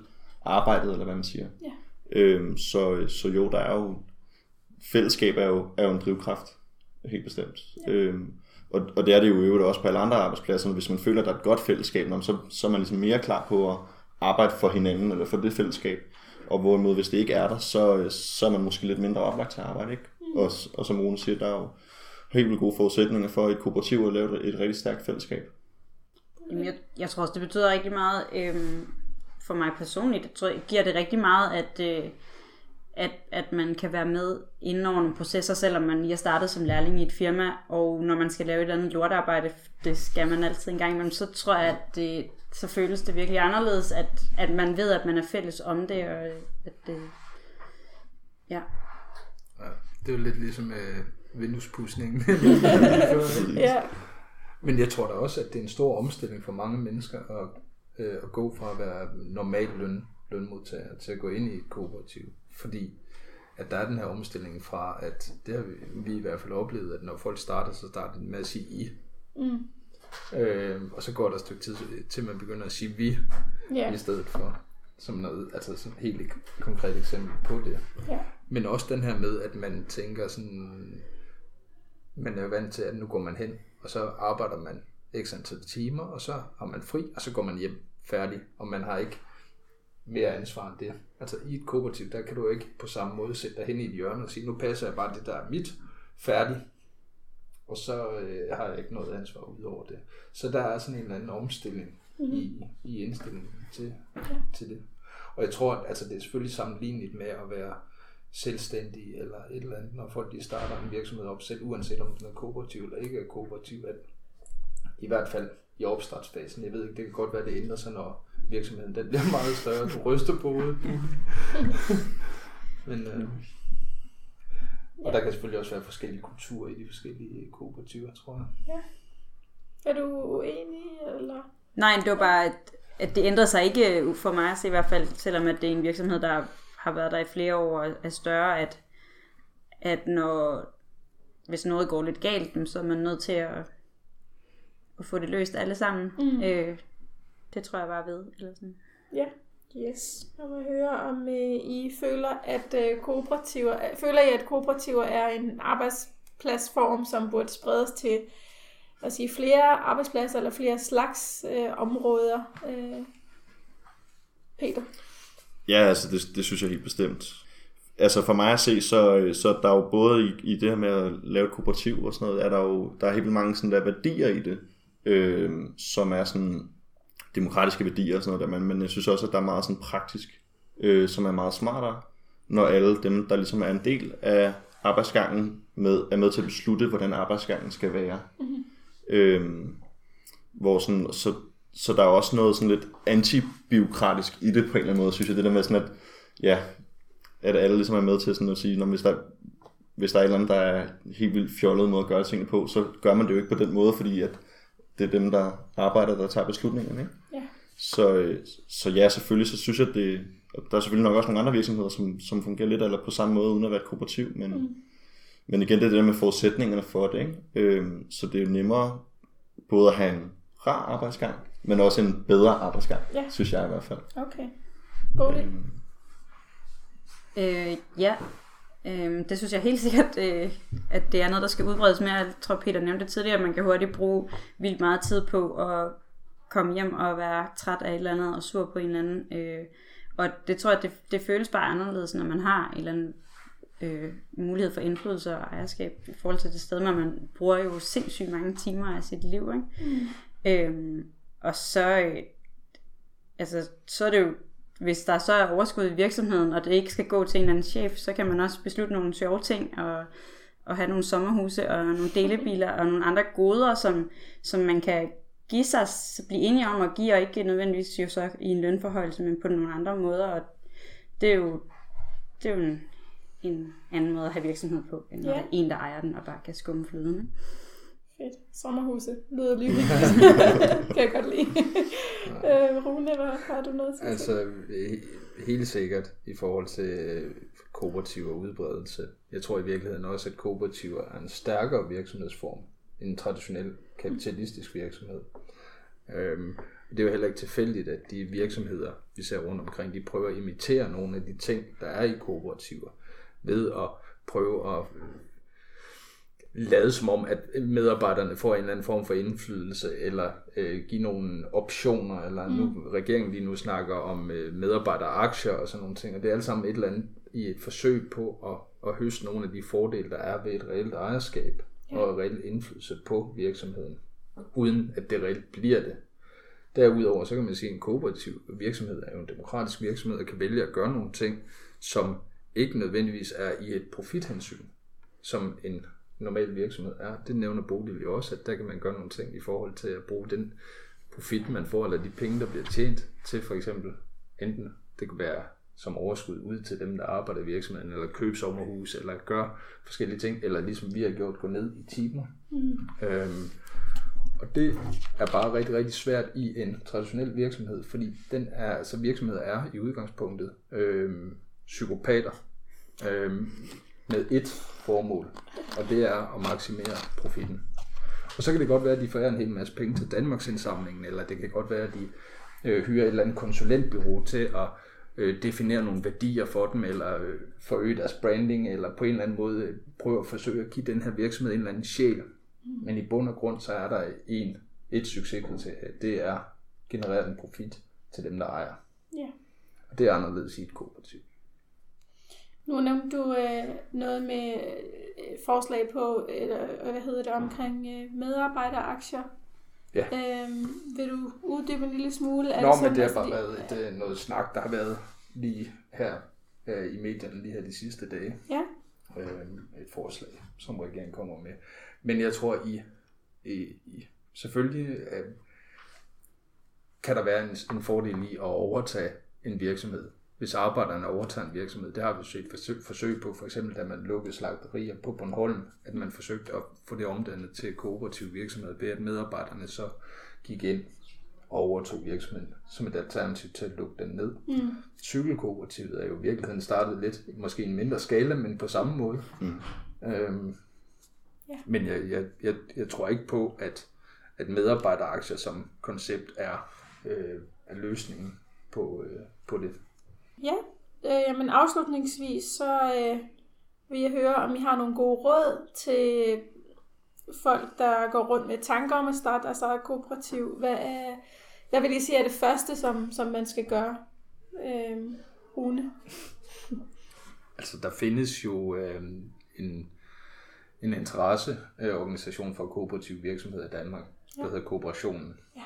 arbejdet, eller hvad man siger. Ja. Øhm, så, så jo, der er jo, fællesskab er jo, er jo en drivkraft, helt bestemt. Ja. Øhm, og, og det er det jo i øvrigt også på alle andre arbejdspladser, hvis man føler, at der er et godt fællesskab, så, så er man ligesom mere klar på at arbejde for hinanden, eller for det fællesskab. Og hvorimod, hvis det ikke er der, så, så er man måske lidt mindre oplagt til at arbejde, ikke? Mm. Og, og som Rune siger, der er jo helt vildt gode forudsætninger for et kooperativ at lave et rigtig stærkt fællesskab. Jamen, jeg, jeg tror også, det betyder rigtig meget øhm, for mig personligt. Jeg tror, giver det rigtig meget, at, øh, at, at man kan være med inden over nogle processer, selvom man lige er startet som lærling i et firma, og når man skal lave et eller andet lortearbejde, det skal man altid en gang imellem, så tror jeg, at det, så føles det virkelig anderledes, at, at man ved, at man er fælles om det, og at det, ja. Ja, det er jo lidt ligesom øh, vinduespudsningen. Ja. Men jeg tror da også, at det er en stor omstilling for mange mennesker at, øh, at gå fra at være normal løn, lønmodtager til at gå ind i et kooperativ. Fordi at der er den her omstilling fra, at det har vi, vi i hvert fald oplevet, at når folk starter, så starter de med at sige I. Mm. Øh, og så går der et stykke tid, til man begynder at sige vi, Ja. i stedet for som noget, altså sådan et helt konkret eksempel på det. Ja. Men også den her med, at man tænker sådan, man er vant til, at nu går man hen, og så arbejder man x antal timer, og så har man fri, og så går man hjem færdig, og man har ikke mere ansvar end det. Altså i et kooperativ, der kan du ikke på samme måde sætte dig hen i et hjørne og sige, nu passer jeg bare det, der er mit, færdig, og så øh, har jeg ikke noget ansvar ud over det. Så der er sådan en eller anden omstilling mm-hmm. i, i indstillingen til, ja. til det. Og jeg tror, at altså, det er selvfølgelig sammenligneligt med at være selvstændig eller et eller andet, når folk de starter en virksomhed op selv, uanset om den er kooperativ eller ikke er kooperativ, at i hvert fald i opstartsfasen, jeg ved ikke, det kan godt være, det ændrer sig, når virksomheden den bliver meget større, du ryster på hovedet. Men, øh, og der kan selvfølgelig også være forskellige kulturer i de forskellige kooperativer, tror jeg. Er du uenig, eller? Nej, det var bare, at, at det ændrede sig ikke øh, for mig at se i hvert fald, selvom at det er en virksomhed, der har været der i flere år og er større, at, at når, hvis noget går lidt galt, så er man nødt til at, at få det løst alle sammen. Mm. Øh, det tror jeg bare ved. Eller sådan. Ja, yes. Jeg må høre, om øh, I føler, at øh, kooperativer, øh, føler I, at kooperativer er en arbejdspladsform, som burde spredes til at sige, flere arbejdspladser eller flere slags øh, områder? Øh, Peter? Ja, altså det, det synes jeg helt bestemt. Altså for mig at se, så, så er der jo både i, i det her med at lave et kooperativ og sådan noget, er der jo der er helt mange sådan der værdier i det, øh, som er sådan demokratiske værdier og sådan noget der, men, men jeg synes også, at der er meget sådan praktisk, øh, som er meget smartere, når alle dem, der ligesom er en del af arbejdsgangen, med, er med til at beslutte, hvordan arbejdsgangen skal være. Mm-hmm. Øh, hvor sådan, så, så der er også noget sådan lidt antibiokratisk i det på en eller anden måde, synes jeg. Det der med sådan, at, ja, at alle ligesom er med til sådan at sige, når hvis der, hvis der er et eller andet, der er helt vildt fjollet måde at gøre tingene på, så gør man det jo ikke på den måde, fordi at det er dem, der arbejder, der tager beslutningerne. Ikke? Så, øh, så ja, selvfølgelig, så synes jeg, at det, der er selvfølgelig nok også nogle andre virksomheder, som, som fungerer lidt eller på samme måde, uden at være et kooperativ, men, mm. men igen, det er det der med forudsætningerne for det. Ikke? Øhm, så det er jo nemmere både at have en rar arbejdsgang, men også en bedre arbejdsgang, Ja. synes jeg i hvert fald. Okay. Bodil? Øh, ja, øh, det synes jeg helt sikkert, øh, at det er noget, der skal udbredes mere. Jeg tror, Peter nævnte det tidligere, at man kan hurtigt bruge vildt meget tid på at komme hjem og være træt af et eller andet og sur på en eller anden. Øh, og det tror jeg, det, det føles bare anderledes, når man har en eller anden øh, mulighed for indflydelse og ejerskab i forhold til det sted, hvor man bruger jo sindssygt mange timer af sit liv. Ikke? Mm. Øh, og så, øh, altså, så er det jo hvis der så er overskud i virksomheden, og det ikke skal gå til en eller anden chef, så kan man også beslutte nogle sjove ting, og, og have nogle sommerhuse, og nogle delebiler, og nogle andre goder, som, som man kan give sig, blive enige om at give, og ikke nødvendigvis jo så i en lønforhøjelse, men på nogle andre måder, og det er jo, det er jo en, en anden måde at have virksomhed på, end når Ja. der en, der ejer den, og bare kan skumme fløden. ikke? Fedt. Sommerhuse. Lyder lige kan jeg godt lide. øh, Rune, hvad har du noget til? at sige? Altså, he- helt sikkert i forhold til øh, kooperativ og udbredelse. Jeg tror i virkeligheden også, at kooperativer er en stærkere virksomhedsform end en traditionel kapitalistisk virksomhed. Øhm, det er jo heller ikke tilfældigt, at de virksomheder, vi ser rundt omkring, de prøver at imitere nogle af de ting, der er i kooperativer, ved at prøve at lade som om, at medarbejderne får en eller anden form for indflydelse, eller øh, give nogle optioner, eller mm. nu regeringen lige nu snakker om øh, medarbejderaktier og sådan nogle ting, og det er alt sammen et eller andet i et forsøg på at, at høste nogle af de fordele, der er ved et reelt ejerskab og reelt indflydelse på virksomheden, uden at det reelt bliver det. Derudover så kan man sige, at en kooperativ virksomhed er jo en demokratisk virksomhed, og kan vælge at gøre nogle ting, som ikke nødvendigvis er i et profithensyn, som en normal virksomhed er. Det nævner Bodil jo også, at der kan man gøre nogle ting i forhold til at bruge den profit, man får, eller de penge, der bliver tjent til for eksempel enten det kan være som overskud ud til dem, der arbejder i virksomheden, eller købe sommerhus, eller gøre forskellige ting, eller ligesom vi har gjort, gå ned i timer. Mm. Øhm, og det er bare rigtig, rigtig svært i en traditionel virksomhed, fordi den er, altså virksomheder er i udgangspunktet øhm, psykopater øhm, med et formål, og det er at maksimere profitten. Og så kan det godt være, at de får en hel masse penge til Danmarks indsamlingen, eller det kan godt være, at de øh, hyrer et eller andet konsulentbyrå til at øh, definere nogle værdier for dem, eller øh, forøge deres branding, eller på en eller anden måde øh, prøve at forsøge at give den her virksomhed en eller anden sjæl. Men i bund og grund, så er der en, et succeskriterie. Det er generere en profit til dem, der ejer. Ja. Og det er anderledes i et kooperativ. Nu nævnte du øh, noget med øh, forslag på, eller hvad hedder det, omkring øh, medarbejderaktier. Ja. Øhm, vil du uddybe en lille smule? Er Nå, sådan, men det har bare været et, øh, noget snak, der har været lige her øh, i medierne lige her de sidste dage. Ja, øh, et forslag, som regeringen kommer med. Men jeg tror, i, i, i selvfølgelig øh, kan der være en, en fordel i at overtage en virksomhed. Hvis arbejderne overtager en virksomhed, det har vi set forsøg, forsøg på, for eksempel da man lukkede slagterier på Bornholm, at man forsøgte at få det omdannet til kooperativ virksomhed, ved at medarbejderne så gik ind og overtog virksomheden som et alternativ til at lukke den ned. Mm. Cykelkooperativet er jo i virkeligheden startet lidt, måske i en mindre skala, men på samme måde. Mm. Øhm, Ja. Men jeg, jeg, jeg, jeg tror ikke på, at, at medarbejderaktier som koncept er, øh, er løsningen på, øh, på det. Ja. Øh, jamen afslutningsvis, så øh, vil jeg høre, om I har nogle gode råd til folk, der går rundt med tanker om at starte deres eget kooperativ. Hvad er, jeg vil lige sige, er det første, som, som man skal gøre. Øh, Rune. Altså, der findes jo øh, en, en interesseorganisation for kooperativ virksomhed i Danmark, ja. der hedder Kooperationen. Ja.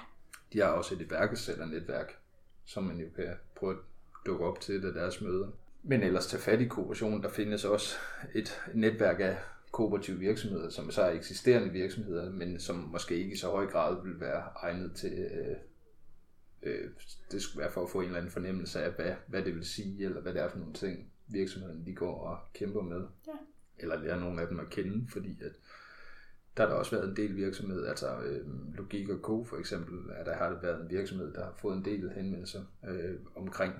De har også et iværksætternetværk, som man jo kan prøve at dukke op til ved deres møder. Men ellers til fat i kooperationen, der findes også et netværk af kooperative virksomheder, som så er eksisterende virksomheder, men som måske ikke i så høj grad vil være egnet til, øh, øh, det skulle være for at få en eller anden fornemmelse af, hvad, hvad det vil sige, eller hvad det er for nogle ting, virksomheden de går og kæmper med. Ja. Eller lære nogle af dem at kende, fordi at der har der også været en del virksomhed, altså øh, Logik og Co. for eksempel, at der har det været en virksomhed, der har fået en del henvendelser øh, omkring,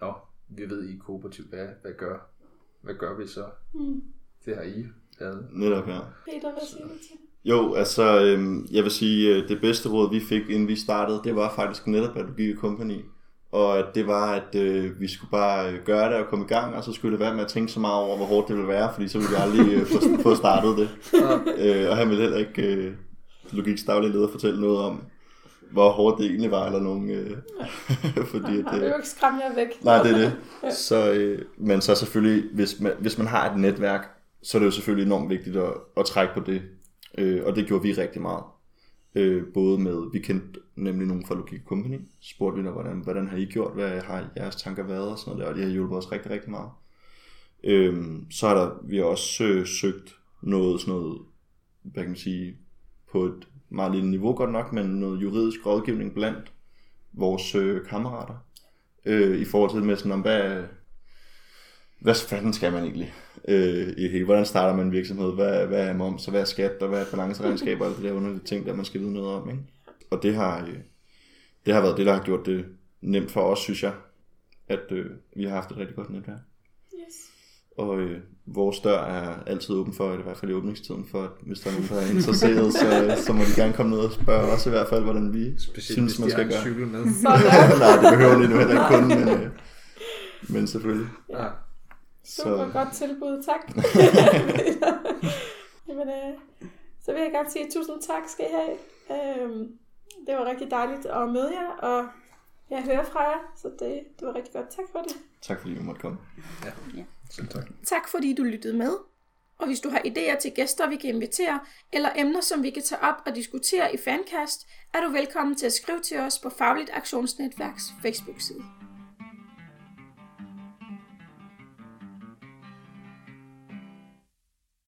nå, vi ved I er kooperativ, hvad, hvad, gør, hvad gør vi så? Mm. Det har I lavet. Netop her. Peter, hvad siger du til? Jo, altså, øhm, jeg vil sige, øh, det bedste råd, vi fik, inden vi startede, det var faktisk netop, at du gik i company. Og at det var, at øh, vi skulle bare øh, gøre det og komme i gang, og så skulle det være med at tænke så meget over, hvor hårdt det ville være, fordi så ville vi aldrig øh, få, få startet det. øh, og han ville heller ikke, øh, Logiks daglige leder, fortælle noget om, hvor hårdt det egentlig var, eller nogen, øh, fordi at, Det vil øh, jo ikke skræmme jer væk. Nej, det er det. Så, øh, men så selvfølgelig, hvis man, hvis man har et netværk, så er det jo selvfølgelig enormt vigtigt at, at trække på det. Øh, og det gjorde vi rigtig meget. Øh, både med, vi kendte nemlig nogen fra Logik Company, spurgte vi der, hvordan, hvordan har I gjort, hvad har jeres tanker været og sådan noget der, og det har hjulpet os rigtig, rigtig meget. Øh, så har der, vi har også øh, søgt noget, sådan noget, hvad kan man sige, på et meget lille niveau godt nok, men noget juridisk rådgivning blandt vores øh, kammerater, øh, i forhold til med sådan om, hvad, hvad fanden skal man egentlig? Øh, i hele, hvordan starter man en virksomhed? Hvad, hvad er moms, og hvad er skat, og hvad er balanceregnskaber, og alle de der underlige ting, der man skal vide noget om. Ikke? Og det har, øh, det har været det, der har gjort det nemt for os, synes jeg, at øh, vi har haft et rigtig godt netværk. Yes. Og øh, vores dør er altid åben for, eller i hvert fald i åbningstiden, for at hvis der er nogen, der er interesseret, så, så må de gerne komme ned og spørge os i hvert fald, hvordan vi Specielt synes, man skal gøre. cykel med. Nej, det behøver de nu heller ikke kun, men, øh, men selvfølgelig. Ja. Super så... godt tilbud, tak. Jamen, øh, så vil jeg gerne sige tusind tak skal I have. Øhm, det var rigtig dejligt at møde jer, og jeg hører fra jer, så det, det var rigtig godt. Tak for det. Tak fordi vi måtte komme. Selv tak. Tak fordi du lyttede med. Og hvis du har idéer til gæster, vi kan invitere, eller emner, som vi kan tage op og diskutere i Fancast, er du velkommen til at skrive til os på Fagligt Aktionsnetværks Facebook-side.